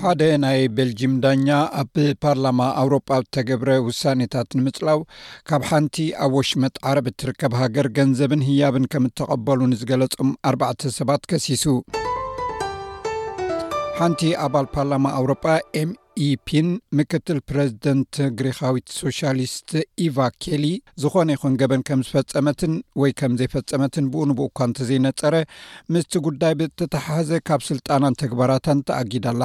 ሓደ ናይ ቤልጂም ዳኛ ኣብ ፓርላማ ኣውሮጳ ተገብረ ውሳኔታት ንምጽላው ካብ ሓንቲ ኣብ ወሽመጥ ዓረብ እትርከብ ሃገር ገንዘብን ህያብን ከም እተቐበሉ ንዝገለጾም ኣርባዕተ ሰባት ከሲሱ ሓንቲ ኣባል ፓርላማ ኣውሮጳ ኤም ኢፒን ምክትል ፕረዚደንት ግሪኻዊት ሶሻሊስት ኢቫ ኬሊ ዝኾነ ይኹን ገበን ከም ዝፈፀመትን ወይ ከም ዘይፈፀመትን ብኡ ንብኡ እኳ እንተዘይነፀረ ምስቲ ጉዳይ ብተተሓሓዘ ካብ ስልጣናን ተግባራታን ተኣጊዳ ኣላ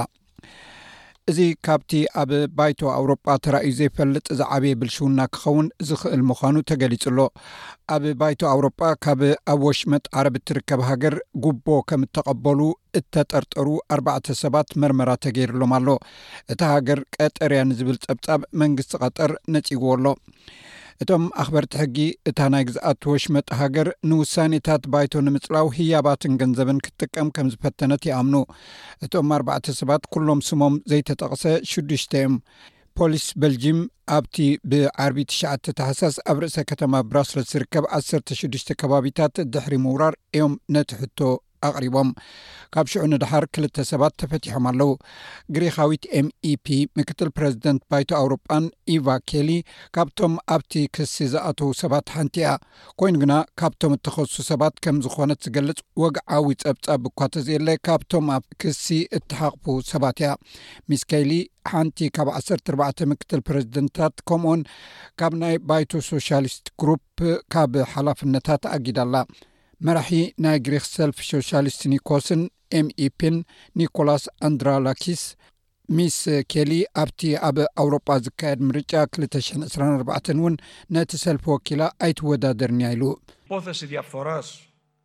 እዚ ካብቲ ኣብ ባይቶ ኣውሮጳ ተራእዩ ዘይፈልጥ ዝዓበየ ብልሽውና ክኸውን ዝኽእል ምዃኑ ተገሊጹ ኣሎ ኣብ ባይቶ ኣውሮጳ ካብ ኣብ ወሽመጥ ዓረብ እትርከብ ሃገር ጉቦ ከም እተቐበሉ እተጠርጠሩ ኣርባዕተ ሰባት መርመራ ተገይርሎም ኣሎ። እታ ሃገር ቀጠር'ያ ንዝብል ጸብጻብ መንግስቲ ቐጠር ነጺግዎ ኣሎ። እቶም ኣኽበርቲ ሕጊ፣ እታ ናይ ግዝኣት ወሽመጥ ሃገር ንውሳኔታት ባይቶ ንምጽላው ህያባትን ገንዘብን ክትጥቀም ከም ዝፈተነት ይኣምኑ። እቶም ኣርባዕተ ሰባት ኩሎም ስሞም ዘይተጠቕሰ ሽዱሽተ'ዮም። ፖሊስ በልጂም ኣብቲ ብዓርቢ ትሽዓተ ታሕሳስ ኣብ ርእሰ ከተማ ብራስለስ ዝርከብ ዓሰርተ ሽዱሽተ ከባቢታት ድሕሪ ምውራር እዮም ነቲ ሕቶ ኣቕሪቦም ካብ ሽዑ ንደሓር ክልተ ሰባት ተፈቲሖም ኣለው ግሪኻዊት ኤምኢፒ ምክትል ፕረዚደንት ባይቶ ኣውሮጳን ኢቫ ኬሊ ካብቶም ኣብቲ ክሲ ዝኣተው ሰባት ሓንቲ እያ ኮይኑ ግና ካብቶም እተኸሱ ሰባት ከም ዝኾነት ዝገልጽ ወግዓዊ ጸብጻብ እኳ ተዘየለ ካብቶም ኣብ ክሲ እተሓቕፉ ሰባት እያ ሚስ ኬሊ ሓንቲ ካብ 14 ምክትል ፕረዚደንትታት ከምኡውን ካብ ናይ ባይቶ ሶሻሊስት ግሩፕ ፕ ካብ ሓላፍነታ ተኣጊዳ ኣላ። መራሒ ናይ ግሪኽ ሰልፊ ሾሻሊስት ኒኮስን ኤምኢፒን ኒኮላስ ኣንድራላኪስ ሚስ ኬሊ ኣብቲ ኣብ ኣውሮጳ ዝካየድ ምርጫ ክልተ ሽሕን ዕስራን ኣርባዕተን እውን ነቲ ሰልፊ ወኪላ ኣይትወዳደርን'ያ ኢሉ።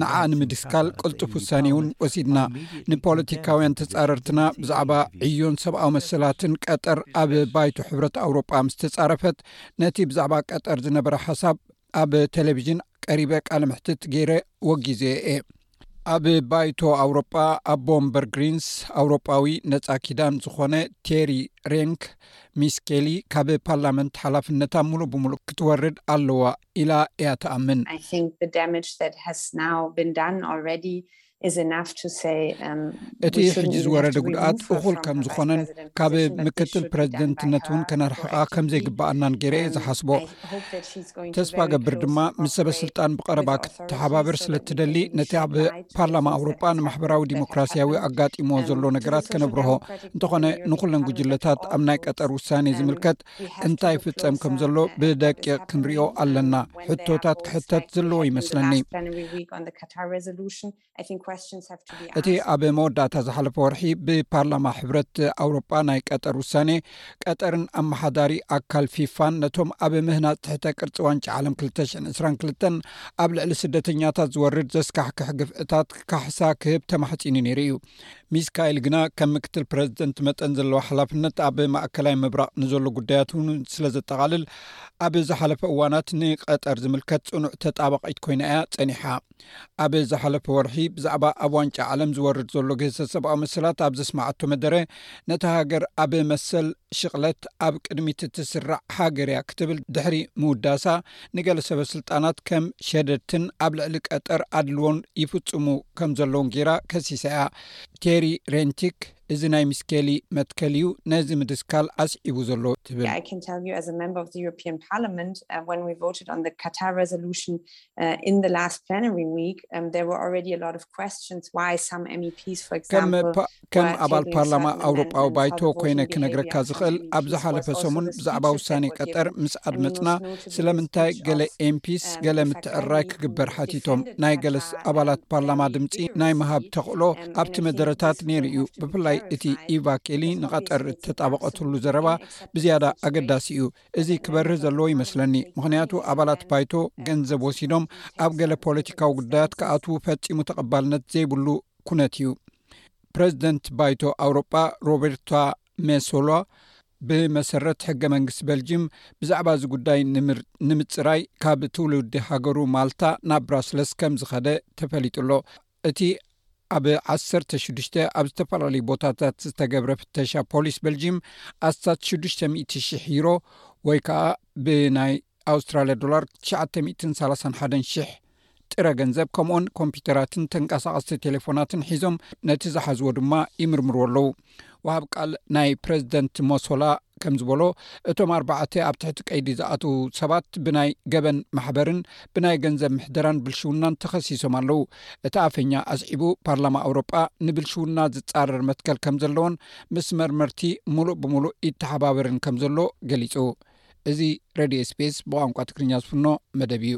ንዓ ንምድስካል ቅልጡፍ ውሳኔ እውን ወሲድና ንፖለቲካውያን ተፃረርትና ብዛዕባ ዕዮን ሰብኣዊ መሰላትን ቀጠር ኣብ ባይቶ ሕብረት ኣውሮጳ ምስ ተፃረፈት ነቲ ብዛዕባ ቀጠር ዝነበረ ሓሳብ ኣብ ቴሌቭዥን ቀሪበ ቃል ምሕትት ገይረ ወጊዘ እየ ኣብ ባይቶ ኣውሮጳ ኣቦ ምበር ግሪንስ ኣውሮጳዊ ነፃ ኪዳን ዝኾነ ቴሪ ሬንክ ሚስ ኬሊ ካብ ፓርላመንት ሓላፍነታ ሙሉእ ብሙሉእ ክትወርድ ኣለዋ ኢላ እያ ትኣምን። እቲ ሕጂ ዝወረደ ጉድኣት እኹል ከምዝኾነን ካብ ምክትል ፕረዚደንትነት እውን ከነርሕቓ ከምዘይግበኣናን ገይረ እየ ዝሓስቦ። ተስፋ እገብር ድማ ምስ ሰበስልጣን ብቐረባ ክትተሓባበር ስለትደሊ ነቲ ኣብ ፓርላማ ኣውሮጳ ንማሕበራዊ ዲሞክራሲያዊ ኣጋጢምዎ ዘሎ ነገራት ከነብርሆ እንተኾነ ንኩለን ጉጅለታት ኣብ ናይ ቀጠር ውሳኔ ዝምልከት እንታይ ፍፀም ከም ዘሎ ብደቂቕ ክንሪኦ ኣለና ሕቶታት ክሕተት ዘለዎ ይመስለኒ እቲ ኣብ መወዳእታ ዝሓለፈ ወርሒ ብፓርላማ ሕብረት ኣውሮጳ ናይ ቀጠር ውሳኔ ቀጠርን ኣመሓዳሪ ኣካል ፊፋን ነቶም ኣብ ምህናፅ ትሕተ ቅርፂ ዋንጫ ዓለም 222 ኣብ ልዕሊ ስደተኛታት ዝወርድ ዘስካሕክሕ ግፍዕታት ካሕሳ ክህብ ተማሕፂኒ ነይሩ እዩ ሚስ ካይል ግና ከም ምክትል ፕረዚደንት መጠን ዘለዎ ሓላፍነት ኣብ ማእከላይ ምብራቕ ንዘሎ ጉዳያት እውን ስለ ዘጠቓልል ኣብ ዝሓለፈ እዋናት ንቀጠር ዝምልከት ጽኑዕ ተጣባቒት ኮይና እያ ጸኒሓ ኣብ ዝሓለፈ ወርሒ ብዛዕባ ኣብ ዋንጫ ዓለም ዝወርድ ዘሎ ግህሰ ሰብኣዊ መሰላት ኣብ ዘስማዓቶ መደረ ነታ ሃገር ኣብ መሰል ሽቕለት ኣብ ቅድሚት እትስራዕ ሃገር እያ ክትብል ድሕሪ ምውዳሳ ንገለ ሰበስልጣናት ከም ሸደድትን ኣብ ልዕሊ ቀጠር ኣድልዎን ይፍጽሙ ከም ዘለዉን ገይራ ከሲሳ'ያ። ቴሪ ሬንቲክ እዚ ናይ ሚስ ኬሊ መትከል'ዩ ነዚ ምድስካል ኣስዒቡ ዘሎ ትብል። ከም ከም ኣባል ፓርላማ ኣውሮጳዊ ባይቶ ኮይነ ክነግረካ ዝኽእል ኣብ ዝሓለፈ ሰሙን ብዛዕባ ውሳኔ ቀጠር ምስ ኣድመፅና ስለምንታይ ገለ ኤምፒስ ገለ ምትዕርራይ ክግበር ሓቲቶም ናይ ገለስ ኣባላት ፓርላማ ድምፂ ናይ ምሃብ ተኽእሎ ኣብቲ መደረታት ነይሩ እዩ ብፍላይ እቲ ኢቫ ኬሊ ንቐጠር እተጣበቐትሉ ዘረባ ብዝያዳ ኣገዳሲ እዩ እዚ ክበርህ ዘለዎ ይመስለኒ ምክንያቱ ኣባላት ባይቶ ገንዘብ ወሲዶም ኣብ ገለ ፖለቲካዊ ጉዳያት ክኣትዉ ፈፂሙ ተቐባልነት ዘይብሉ ኩነት እዩ ፕረዚደንት ባይቶ ኣውሮጳ ሮበርታ ሜሶሎ ብመሰረት ሕገ መንግስቲ በልጂም ብዛዕባ እዚ ጉዳይ ንምፅራይ ካብ ትውልዲ ሃገሩ ማልታ ናብ ብራስለስ ከም ዝኸደ ተፈሊጡ ኣሎ እቲ ኣብ 16ዱሽተ ኣብ ዝተፈላለዩ ቦታታት ዝተገብረ ፍተሻ ፖሊስ በልጂም ኣስታት 6ዱሽተ ሚእቲ ሽሕ ዩሮ ወይ ከዓ ብናይ ኣውስትራልያ ዶላር ትሽዓተ ሚእትን ሰላሳን ሓደን ሽሕ ጥረ ገንዘብ ከምኡኦን ኮምፒዩተራትን ተንቀሳቐስቲ ቴሌፎናትን ሒዞም ነቲ ዝሓዝዎ ድማ ይምርምርዎ ኣለዉ ውሃብ ቃል ናይ ፕረዚደንት ሞሶላ ከም ዝበሎ እቶም ኣርባዕተ ኣብ ትሕቲ ቀይዲ ዝኣትዉ ሰባት ብናይ ገበን ማሕበርን ብናይ ገንዘብ ምሕደራን ብልሽውናን ተኸሲሶም ኣለዉ እቲ ኣፈኛ ኣስዒቡ ፓርላማ ኣውሮጳ ንብልሽውና ዝፃረር መትከል ከም ዘለዎን ምስ መርመርቲ ሙሉእ ብምሉእ ይተሓባበርን ከም ዘሎ ገሊፁ እዚ ረድዮ ስፔስ ብቋንቋ ትግርኛ ዝፍኖ መደብ እዩ